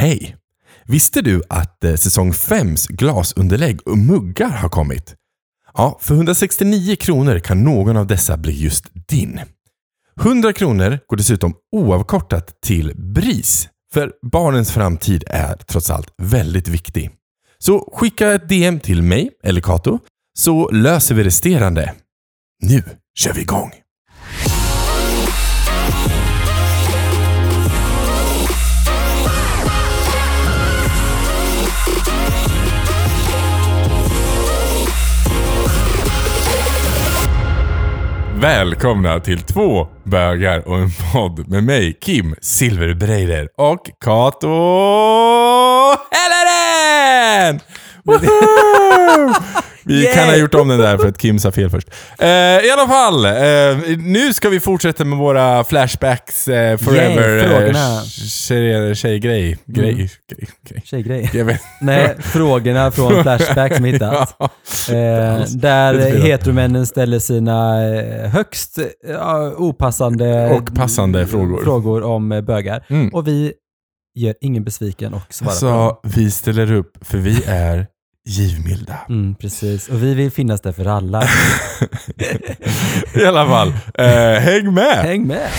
Hej! Visste du att eh, säsong 5s glasunderlägg och muggar har kommit? Ja, för 169 kronor kan någon av dessa bli just din. 100 kronor går dessutom oavkortat till BRIS. För barnens framtid är trots allt väldigt viktig. Så skicka ett DM till mig eller Kato så löser vi resterande. Nu kör vi igång! Välkomna till två bögar och en podd med mig, Kim Silverbreider och Kato Helleren! Vi Yay! kan ha gjort om den där för att Kim sa fel först. Eh, I alla fall, eh, nu ska vi fortsätta med våra flashbacks eh, forever eh, frågorna. tjej, tjejgrej. Grej, grej, grej. Tjejgrej. Nej, frågorna från Flashback som hittat. Ja. Eh, där heteromännen ställer sina eh, högst opassande Och passande frågor. frågor om bögar. Mm. Och vi gör ingen besviken och svarar på Så dem. vi ställer upp för vi är givmilda. Mm, precis. Och vi vill finnas där för alla. I alla fall, eh, häng med! Häng med!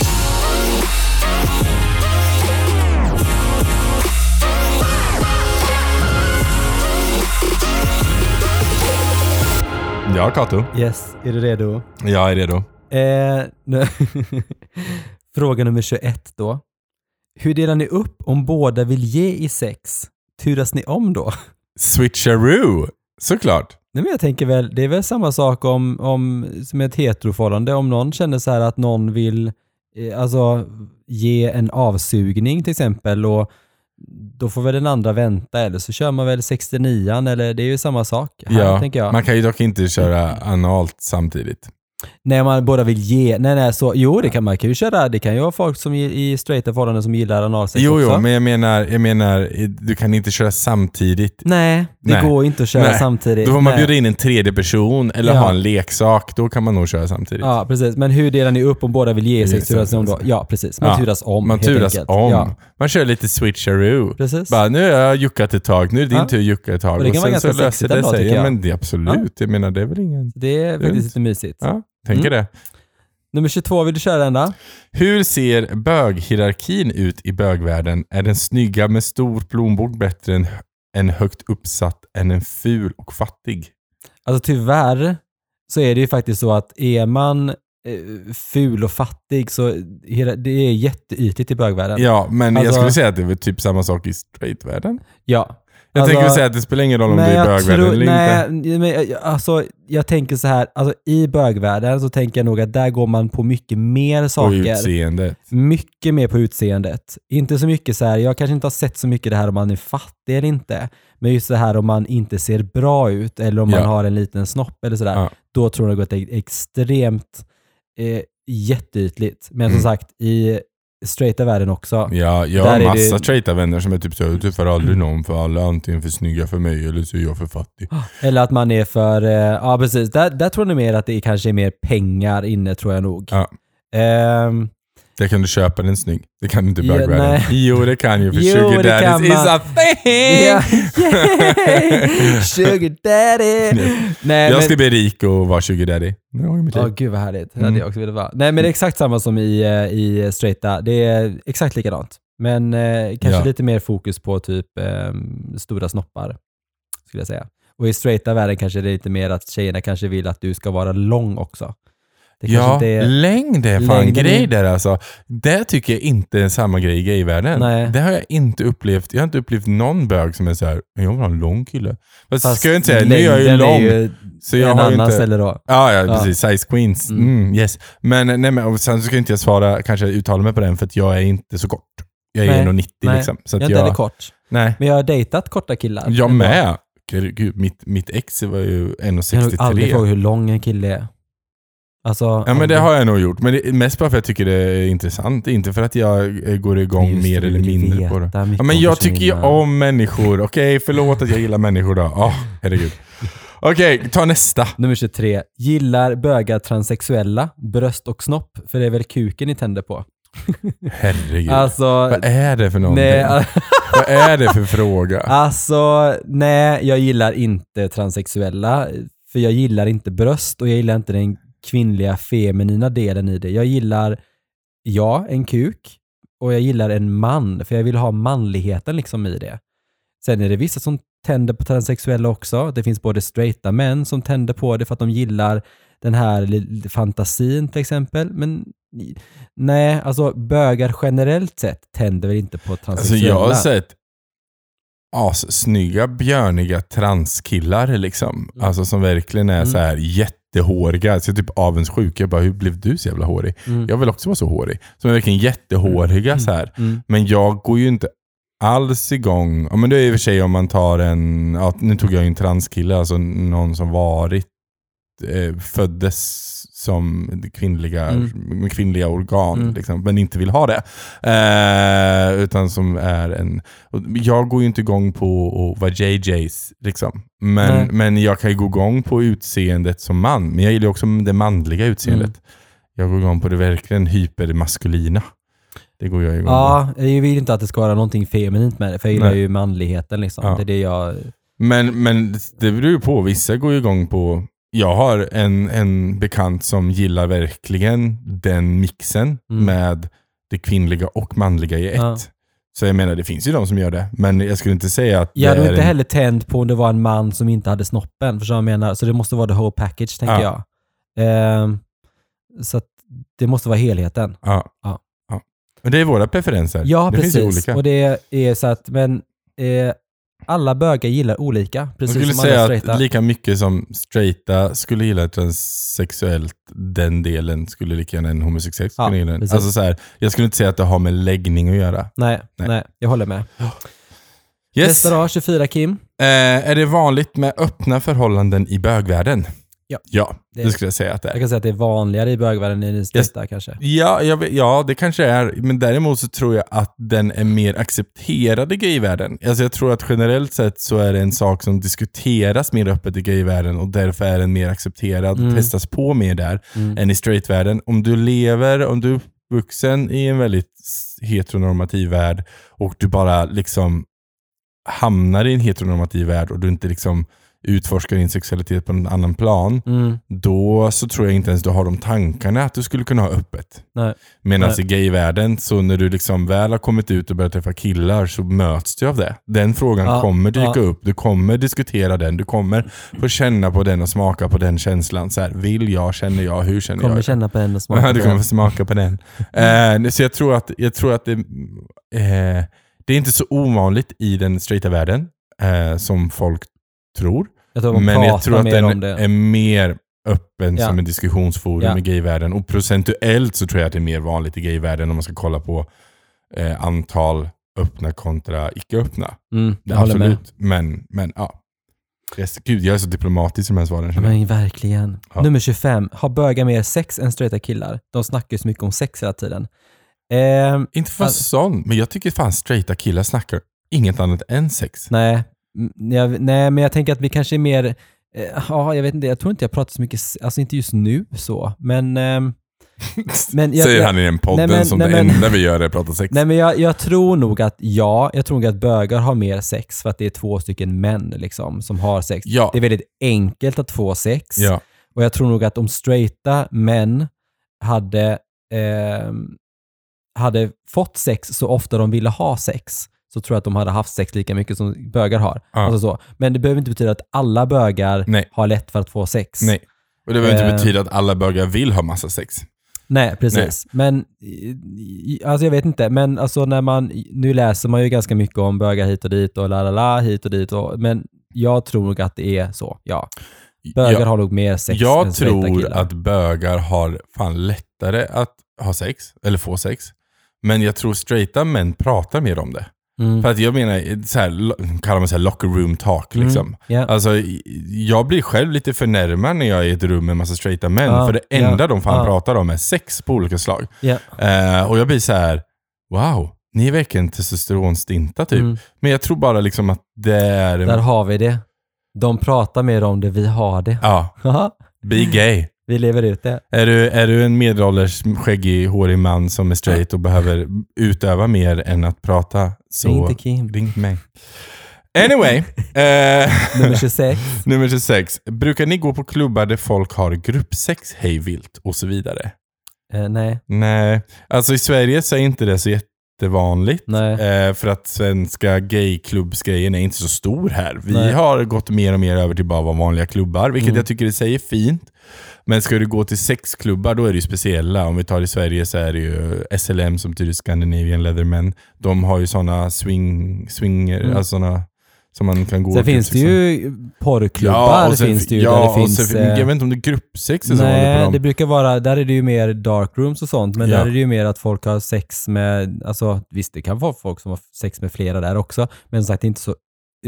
Ja, Kato. Yes, är du redo? Jag är redo. Eh, Fråga nummer 21 då. Hur delar ni upp om båda vill ge i sex? Turas ni om då? Switcheroo, såklart. Nej, men jag tänker väl, det är väl samma sak om, om som ett heteroförhållande. Om någon känner så här att någon vill eh, alltså, ge en avsugning till exempel och då får väl den andra vänta eller så kör man väl 69 eller det är ju samma sak här Ja, tänker jag. man kan ju dock inte köra analt samtidigt. När man båda vill ge, nej nej så, jo det kan man kan ju köra, det kan ju vara folk som i, i straighta förhållanden som gillar analsex Jo, också. jo, men jag menar, jag menar, du kan inte köra samtidigt. Nej, det Nej. går inte att köra Nej. samtidigt. Då får man Nej. bjuda in en tredje person eller Ja. ha en leksak. Då kan man nog köra samtidigt. Ja, precis. Men hur delar ni upp om båda vill ge sig? Turas om då? Ja, precis. Man Ja, turas om Man turas enkelt. om. Ja, Man kör lite switcheroo. precis. Bara, nu har jag juckat ett tag, nu är det din Ja. tur att jucka ett tag. Och det kan vara sen ganska så löser sexigt det ändå, sig. tycker Ja, jag. men det, absolut. Jag menar, det är väl ingen... Det är faktiskt lite mysigt. Ja, tänker Mm. det. Nummer 22, vill du köra den då? Hur ser böghierarkin ut i bögvärlden? Är den snygga med stor plånbok bättre än en högt uppsatt än en ful och fattig? Alltså tyvärr så är det ju faktiskt så att är man eh, ful och fattig så det är jätteytligt i bögvärlden. Ja, men jag Alltså- skulle säga att det är typ samma sak i straightvärlden. Ja. Jag Alltså- tänker säga att det spelar ingen roll om det är jag bögvärlden tror- eller nej, inte. men jag- alltså, jag tänker så här, alltså, i bögvärlden så tänker jag nog att där går man på mycket mer saker. utseendet. Mycket mer på utseendet. Inte så mycket så här, jag kanske inte har sett så mycket det här om man är fattig eller inte. Men just det här om man inte ser bra ut eller om man Ja. har en liten snopp eller sådär. Ja. Då tror jag att det är extremt eh, jätteytligt. Men som Mm. sagt, i straighta världen också. Ja, jag har massa det- straighta vänner som är typ så, du träffar aldrig någon för alla är antingen för snygga för mig eller så är jag för fattig. Eller att man är för, eh, ja precis, där, där tror jag nog mer att det kanske är mer pengar inne tror jag nog. Ja. Ehm, Där kan du köpa den snygg. Det kan du inte i Ja, bögvärlden. nej. Jo, det kan ju för Jo, sugar det daddies is a thing! Ja, yay! Sugar daddy! Nej, jag men, ska bli rik och vara sugar daddy. Det Åh liv. gud vad härligt. Det Mm. hade jag också velat vara. Nej men det är exakt samma som i, eh, i straighta. Det är exakt likadant. Men eh, kanske Ja. lite mer fokus på typ eh, stora snoppar. Skulle jag säga. Och i straighta världen kanske det är lite mer att tjejerna kanske vill att du ska vara lång också. Det Ja, inte är... längd är fan Längden grej är- där alltså. Det tycker jag inte är samma grej i gayvärlden. Nej. Det har jag inte upplevt. Jag har inte upplevt någon bög som är så här, jag vill ha en lång kille. Fast, Fast ska jag inte säga, nu är jag ju lång. är ju så jag en har annan inte... ställe då. Ja, ja, Ja. precis. Size Queens. Mm. Mm, yes. Men, nej, men och sen så ska inte jag svara, kanske uttala mig på den för att jag är inte så kort. Jag är Nej, 1,90 nej. liksom. Så Jag är inte jag, kort. nej. Men jag har dejtat korta killar. Jag med. Gud, mitt, mitt ex var ju Jag har aldrig 1,63. frågat hur lång en kille är. Alltså, Ja men det har jag nog gjort. Men det mest bara för att jag tycker det är intressant. Inte för att jag eh, går igång mer eller mindre på det. Ja, men jag tycker ju om människor. Okej, förlåt att jag gillar människor då. Åh, herregud. Okej, ta nästa. Nummer 23. Gillar bögar transsexuella, bröst och snopp? För det är väl kuken ni tänder på? Herregud. Alltså, Vad är det för någonting? nej, Vad är det för fråga? alltså, nej, jag gillar inte transsexuella. För jag gillar inte bröst och jag gillar inte den kvinnliga feminina delen i det. Jag gillar, ja, en kuk och jag gillar en man, för jag vill ha manligheten liksom i det. Sen är det vissa som tänder på transsexuella också. Det finns både straighta män som tänder på det för att de gillar den här fantasin till exempel. Men nej, alltså bögar generellt sett tänder väl inte på Alltså transsexuella. jag har sett assnygga, björniga transkillar liksom. Mm. Alltså som verkligen är så här jättehåriga. Så jag är typ avundsjuk. Jag bara, hur blev du så jävla hårig? Mm. Jag vill också vara så hårig. Som är verkligen jättehåriga så här. Mm. Men jag går ju inte alls igång. Ja, men det är i och för sig om man tar en, ja, nu tog jag en transkille, alltså någon som varit, eh, föddes som kvinnliga, Mm. med kvinnliga organ, Mm. liksom, men inte vill ha det. Eh, utan som är en, jag går ju inte igång på att vara JJs, liksom. Nej. men, men jag kan ju gå igång på utseendet som man. Men jag gillar också det manliga utseendet. Mm. Jag går igång på det verkligen hypermaskulina. Det går jag igång på. Ja, jag vill inte att det ska vara någonting feminint med det, för jag gillar Nej. ju manligheten liksom. Ja. Det är det jag... Men, men det beror ju på. Vissa går ju igång på... Jag har en, en bekant som gillar verkligen den mixen Mm. med det kvinnliga och manliga i ett. Ja. Så jag menar, det finns ju de som gör det. Men jag skulle inte säga att Jag hade inte en- heller tänt på om det var en man som inte hade snoppen, förstår jag menar? Så det måste vara the whole package, tänker Ja. jag. Ehm, så att det måste vara helheten. Ja. Ja. ja. Men det är våra preferenser. Ja, det precis. finns ju olika. Och det är så att, men eh, alla bögar gillar olika, Jag precis skulle som alla säga straighta. att lika mycket som straighta skulle gilla transsexuellt, den delen skulle lika gärna en homosexuell Ja, skulle gilla den. Alltså så här, jag skulle inte säga att det har med läggning att göra. Nej, Nej. nej, jag håller med. Yes. Nästa dag, 24 Kim. Eh, är det vanligt med öppna förhållanden i bögvärlden? Ja. Ja, Det- det, skulle jag säga att det Jag är. kan säga att det är vanligare i bögvärlden än i straighta kanske. Ja, jag vet, ja, det kanske är. Men däremot så tror jag att den är mer accepterad i gayvärlden. Alltså jag tror att generellt sett så är det en sak som diskuteras mer öppet i gayvärlden och därför är den mer accepterad och Mm. testas på mer där Mm. än i straightvärlden. Om du lever, om du är vuxen i en väldigt heteronormativ värld och du bara liksom hamnar i en heteronormativ värld och du inte liksom utforskar din sexualitet på en annan plan, Mm. då så tror jag inte ens du har de tankarna att du skulle kunna ha öppet. Medan i gayvärlden, så när du liksom väl har kommit ut och börjat träffa killar så möts du av det. Den frågan Ja, kommer dyka ja. upp, du kommer diskutera den, du kommer få känna på den och smaka på den känslan. Så här, vill jag, känner jag, hur känner Kommer jag? känna på den och smaka på du kommer den. smaka på den. Eh, så jag tror att, jag tror att det, eh, det är inte så ovanligt i den straighta världen eh, som folk tror. Jag tror Men jag tror att den är mer öppen Ja. som en diskussionsforum Ja. i gayvärlden. Och procentuellt så tror jag att det är mer vanligt i gayvärlden om man ska kolla på eh, antal öppna kontra icke öppna. Mm. Absolut. Men, men ja. Yes, Gud, jag är så diplomatisk i de här svaren. Ja. Men verkligen. Ja. Nummer 25. Har bögar mer sex än straighta killar? De snackar ju så mycket om sex hela tiden. Ehm, Inte för Alltså- sån, men jag tycker fan straighta killar snackar inget annat än sex. nej, jag, nej, men jag tänker att vi kanske är mer... eh, Ja, jag vet inte. Jag tror inte jag pratar så mycket, alltså inte just nu så, men... ehm, men jag, Säger han i den podden nej, men- som nej, det men- enda vi gör är att prata sex. Nej men jag, jag tror nog att ja, jag tror nog att bögar har mer sex för att det är två stycken män liksom som har sex. Ja. Det är väldigt enkelt att få sex. Ja. Och jag tror nog att om straighta män hade, ehm, hade fått sex så ofta de ville ha sex, så tror jag att de hade haft sex lika mycket som bögar har. Ja. Alltså så. Men det behöver inte betyda att alla bögar Nej. har lätt för att få sex. Nej. Och det behöver inte Eh. betyda att alla bögar vill ha massa sex. Nej, precis. Men, i- i- alltså jag vet inte, men alltså när man, nu läser man ju ganska mycket om bögar hit och dit och la la la hit och dit, och, men jag tror nog att det är så, ja. Bögar jag, har nog mer sex jag än tror killar. att bögar har fan lättare att ha sex, eller få sex. Men jag tror straighta män pratar mer om det. Mm. För att jag menar, så här, kallar man så här locker room talk Mm. liksom. Ja. Alltså, jag blir själv lite förnärmad när jag är i ett rum med massa straighta män. Ja, för det enda ja, de fan ja. pratar om är sex på olika slag. Ja. Eh, och jag blir så här: wow, ni är verkligen testosteronstinta typ. Mm. Men jag tror bara liksom att det är... Där har vi det. De pratar mer om det, vi har det. Ja, be gay. Vi lever ut det. Är du, är du en medelålders skäggig, hårig man som är straight och behöver utöva mer än att prata så Ring till Kim. ring till mig. Anyway, eh, Nummer 26. nummer 26. Brukar ni gå på klubbar där folk har gruppsex hejvilt och så vidare? Eh, nej. Nej, alltså i Sverige så är inte det så jättevanligt. Eh, för att svenska gayklubbsgrejen är inte så stor här. Vi Nej. har gått mer och mer över till bara vara vanliga klubbar, vilket Mm. jag tycker i sig är fint. Men ska du gå till sexklubbar, då är det ju speciella. Om vi tar i Sverige så är det ju SLM som betyder Scandinavian Leathermen. De har ju sådana swing, swinger, Mm. alltså sådana som man kan gå Sen finns det ju porrklubbar. och sen- finns det ju, ja, där det finns, sen, eh, jag vet inte om det är gruppsex eller Nej, det brukar vara, där är det ju mer dark rooms och sånt, men Ja. där är det ju mer att folk har sex med, alltså visst det kan vara folk som har sex med flera där också, men som sagt det är inte så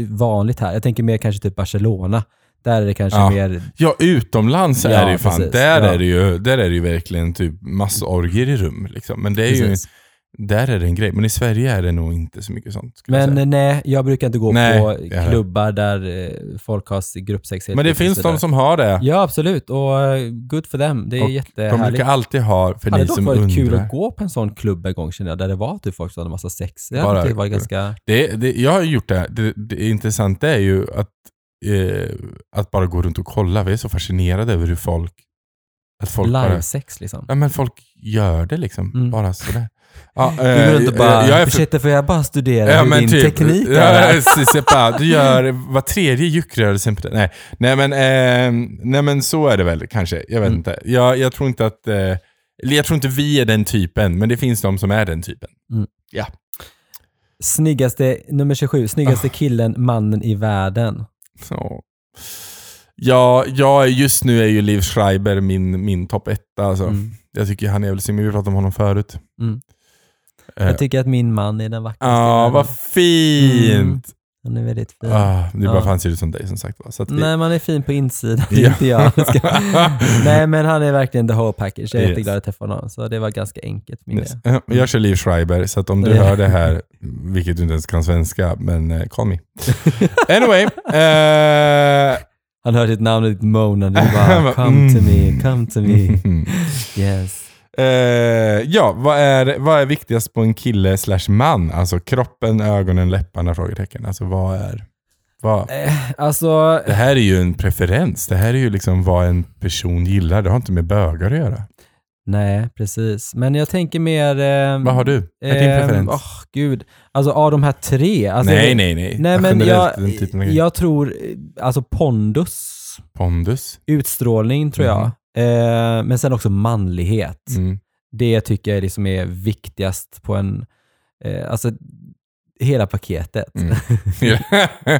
vanligt här. Jag tänker mer kanske typ Barcelona. Där är det kanske Ja. mer, Ja, utomlands Ja, är det ju fan. precis. Där, Ja. är det ju, där är det ju verkligen typ massorgier i rum. Liksom. Men det är ju, precis. Där är det en grej. Men i Sverige är det nog inte så mycket sånt. jag Men säga. nej, jag brukar inte gå Nej, på jag klubbar där eh, folk har gruppsex. Men det finns de som har det. Ja, absolut. Och eh, good for them. Det är Och jättehärligt. De brukar alltid ha, för Det hade ni som varit undrar. kul att gå på en sån klubb en gång känner jag, där det var typ folk som hade massa sex. Det Bara- hade typ varit ganska... Det, det, jag har gjort det. det. Det intressanta är ju att, eh, att bara gå runt och kolla. Vi är så fascinerade över hur folk... Att folk bara, Live-sex liksom. ja, men folk gör det liksom. Mm. Bara sådär. Ja, Du går runt och eh, bara, jag är för- ursäkta får jag bara studera Ja, hur din typ, teknik ja, är? pas. Du gör var tredje juckrörelse. Nej, nej, men, eh, nej men så är det väl kanske. Jag vet Mm. inte. Jag, jag tror inte att... Eh, jag tror inte vi är den typen, men det finns de som är den typen. Snyggaste, nummer 27, Ah. snyggaste killen, mannen i världen. Så. Ja, jag, just nu är ju Liv Schreiber min, min topp etta. Alltså. Mm. Jag tycker han är väl vi pratade om honom förut. Mm. Eh, Jag tycker att min man är den vackraste Ja, världen. vad fint! Han är väldigt fin. Ah, det är bara Ja. för han ser ut som dig som sagt. va. Så att vi, Nej, man är fin på insidan, Ja. inte jag. Nej, men han är verkligen the whole package. Jag är Yes. jätteglad att träffa honom, så det var ganska enkelt min Yes. Ja, Jag kör Liv Schreiber, så om du hör det här, vilket du inte ens kan svenska, men uh, call me. Anyway. eh, Han hör ditt namn och ditt moanande och bara bara, “Come to mm. me, come to me”. Yes. Eh, ja, vad är, vad är viktigast på en kille slash man? Alltså kroppen, ögonen, läpparna? Frågetecken. Alltså vad är... Vad, Eh, Alltså, det här är ju en preferens. Det här är ju liksom vad en person gillar. Det har inte med bögar att göra. nej precis. Men jag tänker mer... ehm, Vad har du? Vad är din ehm, preferens? åh, gud. Alltså av de här tre. Alltså, nej, nej, nej. Nej men jag, grej. jag tror, eh, alltså pondus, Pondus. utstrålning tror jag. Eh, men sen också manlighet. Mm. Det tycker jag är det som är viktigast på en, eh, alltså hela paketet. Mm.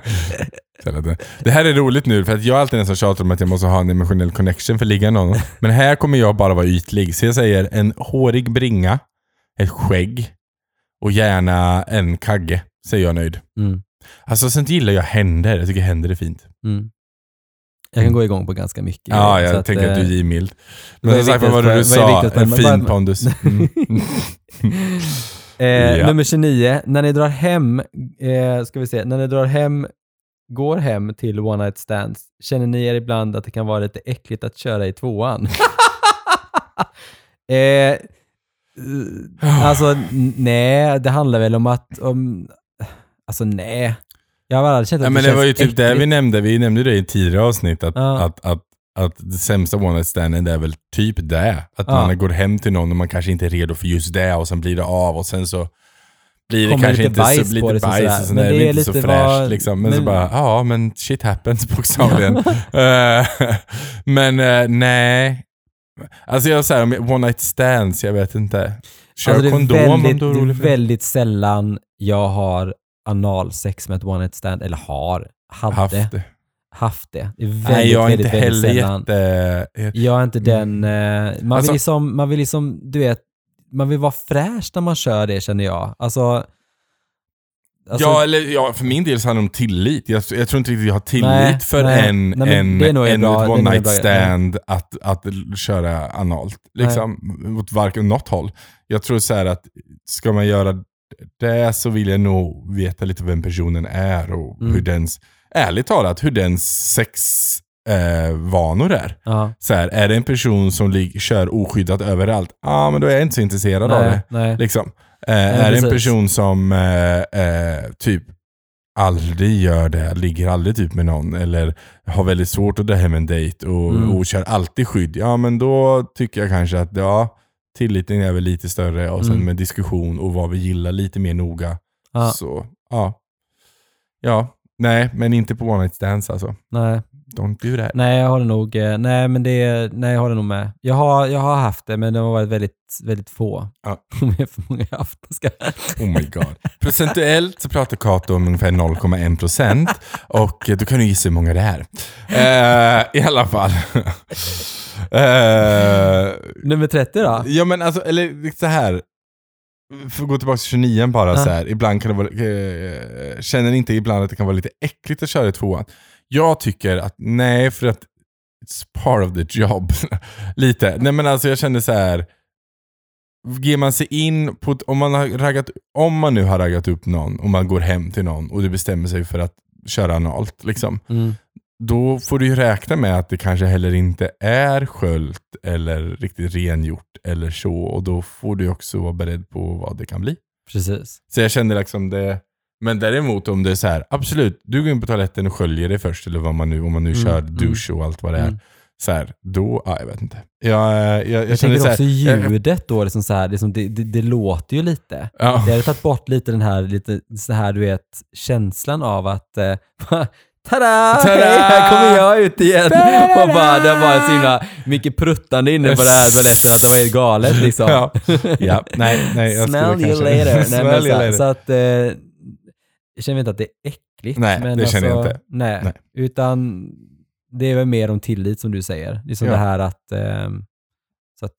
Det- här är roligt nu, för att jag är alltid den som tjatar om att jag måste ha en emotionell connection för att ligga någon. Men här kommer jag bara vara ytlig. Så jag säger en hårig bringa, ett skägg och gärna en kagge. Är jag nöjd. Mm, Alltså sen gillar jag händer. Jag tycker händer är fint. mm. Jag kan gå igång på ganska mycket. Ja, så jag tänker att du eh, är givmild. vad är Men som sagt, vad var du vad är sa? En fin pondus. Mm. Eh, Ja. Nummer 29, när ni drar hem, eh, ska vi se, när ni drar hem, går hem till one night stands, känner ni er ibland att det kan vara lite äckligt att köra i tvåan? eh, alltså nej, det handlar väl om att, om, alltså nej. Jag har aldrig känt att Ja, men det känns var ju typ det vi äckligt. nämnde. Vi nämnde det i tidigare avsnitt. Att, Ja. att, att, att det sämsta one night standen är väl typ det. Att Ja. man går hem till någon och man kanske inte är redo för just det och sen blir det av och sen så blir det Kommer kanske lite inte bajs så, på lite det, så bajs sådär. och sen Men är det det är inte så lite fräscht. vad- liksom. Men, så men- bara, ja men shit happens bokstavligen. Eh, men eh, nej. Alltså jag säger om one night stands, jag vet inte. Kör Alltså, det är kondom om väldigt, du är det är orolig för det. väldigt sällan jag har analsex med ett one night stand, eller har, hade Haft haft, det. det. Det är väldigt, Nej, jag är väldigt, inte väldigt heller sällan. jätte... Jag är inte den... eh, man, Alltså- vill liksom, man vill liksom, du vet, man vill vara fräsch när man kör det känner jag. Alltså... alltså ja, eller ja, för min del så handlar det om tillit. Jag, jag tror inte riktigt jag har tillit Nej, för nej. en, Nej, en, det en bra- det one night stand att, att köra analt. Liksom, åt varken något håll. Jag tror så här att ska man göra det så vill jag nog veta lite vem personen är och Mm. hur dens, ärligt talat, hur dens sex eh, vanor är. Ja. Så här, är det en person som lig- kör oskyddat överallt, ja ah, men då är jag inte så intresserad av Nej, det. nej. Liksom. Eh, är det en person som eh, eh, typ aldrig gör det, ligger aldrig typ med någon eller har väldigt svårt att dra hem en dejt och, Mm. och kör alltid skydd, ja men då tycker jag kanske att ja, tilliten är väl lite större och sen Mm. med diskussion och vad vi gillar lite mer noga. Ja. Så ja. Ja, nej men inte på one night stands alltså. Nej. Don't do that. Nej, jag håller nog, eh, nej men det, nej jag håller nog med. Jag har, jag har haft det, men det har varit väldigt, väldigt få. Ja. Har för många jag haft. Ska. Oh my god. Procentuellt så pratar Kato om ungefär 0,1 procent och då kan du gissa hur många det är. Eh, I alla fall. Eh, Nummer 30 då? ja men alltså, eller så här. För att gå tillbaka till 29 bara Ja. så här. Ibland kan det vara, eh, känner ni inte ibland att det kan vara lite äckligt att köra i tvåan? Jag tycker att nej, för att it's part of the job. lite. Nej men alltså jag känner så här. Ger man sig in på, om man, har raggat, om man nu har raggat upp någon och man går hem till någon och du bestämmer sig för att köra analt, liksom, Mm. Då får du ju räkna med att det kanske heller inte är sköljt eller riktigt rengjort eller så. Och då får du också vara beredd på vad det kan bli. Precis. Så jag kände liksom det. Men däremot om det är så här, absolut, du går in på toaletten och sköljer dig först, eller vad man nu, om man nu Mm, kör mm. dusch och allt vad det är. Mm. Så här, då, ja, jag vet inte. Jag, jag, jag, Jag, känner tänker så här, också jag- ljudet då, liksom så här, liksom det, det, det låter ju lite. ja. Jag hade tagit bort lite den här, lite så här du vet, känslan av att eh, Tada! Tada! Hej, här kommer jag ut igen! Tada! Och bara, det var så himla mycket pruttande inne på det här toaletten att det var helt galet liksom. Ja. ja, nej, nej. Jag Smell you kanske- later. Nej, Smell you så, later. så att, eh, jag känner inte att det är äckligt. Nej, men det känner jag alltså, inte. Nej, Nej. utan det är väl mer om tillit som du säger. Liksom Ja. det här att, eh, så att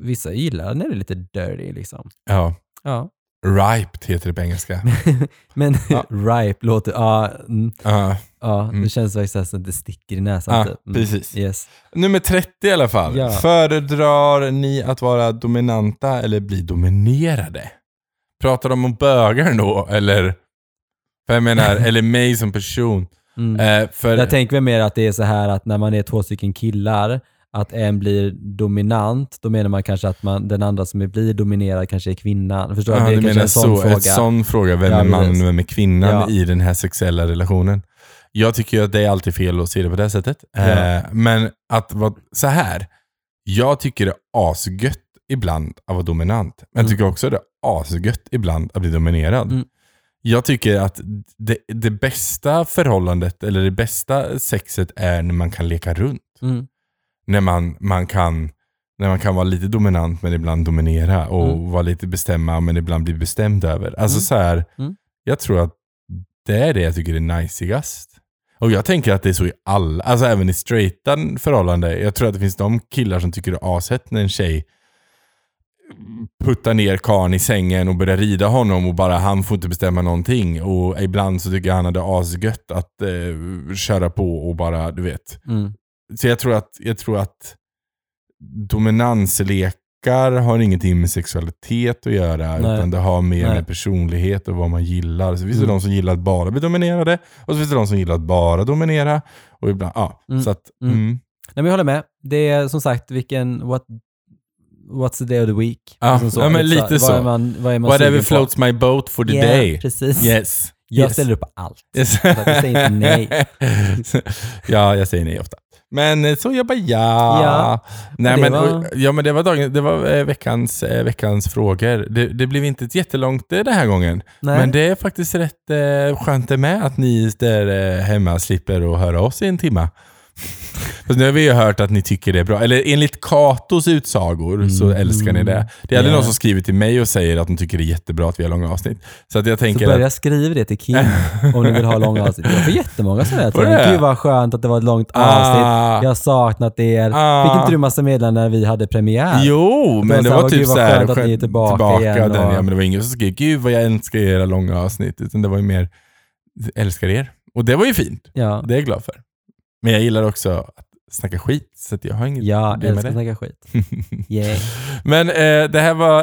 vissa gillar när det är lite dirty liksom. Ja. Ja. Riped heter det på engelska. Men Ja. ripe låter, ja, mm, Ja. ja Mm. det känns faktiskt som att det sticker i näsan. Ja, typ. Mm. precis. Yes. Nummer 30 i alla fall. Ja. Föredrar ni att vara dominanta eller bli dominerade? Pratar de om bögar då, eller? För jag menar, eller mig som person. Mm. Eh, för, Jag tänker väl mer att det är så här att när man är två stycken killar, att en blir dominant, då menar man kanske att man, den andra som blir dominerad kanske är kvinnan. Förstår du? ja, det är du menar en sån så, fråga. en sån fråga. Vem Ja, är mannen och vem är kvinnan Ja. i den här sexuella relationen? Jag tycker ju att det är alltid fel att se det på det sättet. Ja. Eh, men att vara så här. Jag tycker det är asgött ibland att vara dominant. Men jag Mm. tycker också det är asgött ibland att bli dominerad. Mm. Jag tycker att det, det bästa förhållandet, eller det bästa sexet är när man kan leka runt. Mm. När man, man, kan, när man kan vara lite dominant men ibland dominera och Mm. vara lite bestämma men ibland bli bestämd över. Alltså Mm. så här, Mm. jag tror att det är det jag tycker är najsigast. Och jag tänker att det är så i alla, alltså även i straighta förhållanden. Jag tror att det finns de killar som tycker det är ashett när en tjej puttar ner karln i sängen och börjar rida honom och bara han får inte bestämma någonting. Och ibland så tycker jag han hade asgött att eh, köra på och bara, du vet. Mm. Så jag tror att, jag tror att dominanslekar har ingenting med sexualitet att göra. Nej. Utan det har mer Nej. med personlighet och vad man gillar. Så finns det Mm. de som gillar att bara bli dominerade. Och så finns det de som gillar att bara dominera. Och ibland, ja. Mm. Så att, Mm. mm. Nej, men jag håller med. Det är som sagt vilken, what, what's the day of the week? Ja, Liksom ja, men lite Vad så. är man, vad är man Whatever floats my boat for the Ja, day. precis. Yes. Jag yes. ställer upp allt. Yes. Så jag säger inte nej. ja, jag säger nej ofta. Men eh, så jag. Ja. Nej, det men, var- ja, men det var, dagen, det var eh, veckans, eh, veckans frågor. Det, det blev inte ett jättelångt den här gången. Nej. Men det är faktiskt rätt eh, skönt det med att ni där hemma slipper att höra oss i en timma. Fast nu har vi ju hört att ni tycker det är bra. Eller enligt Katos utsagor så Mm. älskar ni det. Det är aldrig Ja. någon som skriver till mig och säger att de tycker det är jättebra att vi har långa avsnitt. Så att jag Så tänker börja att... skriva det till Kim om ni vill ha långa avsnitt. Jag får jättemånga sådana här du mig. det? Gud vad skönt att det var ett långt Ah. avsnitt. Jag har saknat er. Ah. Fick inte du massa meddelanden när vi hade premiär? Jo, men var det så här, typ gud, vad skönt att ni är tillbaka igen Den, och- ja, men det var ingen som skrev “Gud vad jag älskar era långa avsnitt”, utan det var ju mer “älskar er”. Och det var ju fint. Ja. Det är jag glad för. Men jag gillar också att snacka skit. Så jag har inget Ja, problem med älskar det. att snacka skit. Yeah. Men eh, det här var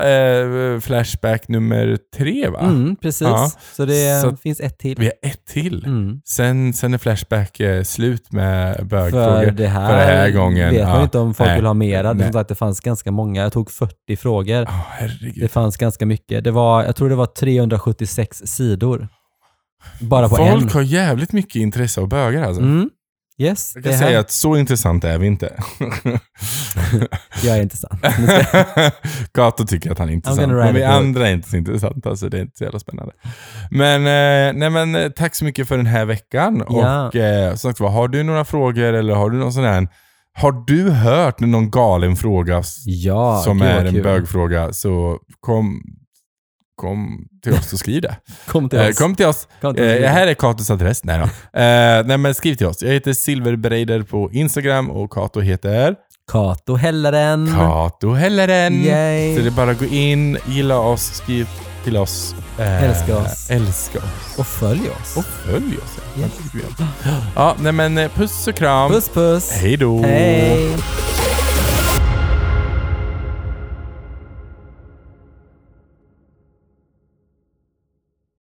eh, Flashback nummer tre va? Mm, precis. Ja. Så det Så- finns ett till. Vi har ett till. Mm. Sen, sen är Flashback eh, slut med bögfrågor. För det här, för den här gången, vet man ja. inte om folk Nej. vill ha mera. Som sagt, det fanns ganska många. Jag tog 40 frågor. Herregud. Det fanns ganska mycket. Det var, jag tror det var 376 sidor. Bara på Folk en. har jävligt mycket intresse av bögar alltså. Mm. Yes, Jag kan här. säga att så intressant är vi inte. Jag är intressant. Kato tycker att han är intressant, men vi andra är inte så intressanta, så det är inte så jävla spännande. Men, eh, nej, men eh, tack så mycket för den här veckan. Ja. Och eh, som sagt, har du några frågor eller har du någon sån här har du hört någon galen fråga Ja, som är en kul. bögfråga så kom, kom till oss och skriv det. Kom till Eh, oss. kom till oss. Kom till oss. Eh, här är Katos adress. Nej, då. Eh, nej men skriv till oss. Jag heter Silverbreider på Instagram och Kato heter Kato Helleren. Kato Helleren. Yay. Så det är bara att gå in, gilla oss, skriv till oss. Eh, Älska oss. Älska oss. Och följ oss. Och följ oss. Ja, Yes. Ja nej men puss och kram. Puss puss. Hej då. Hej.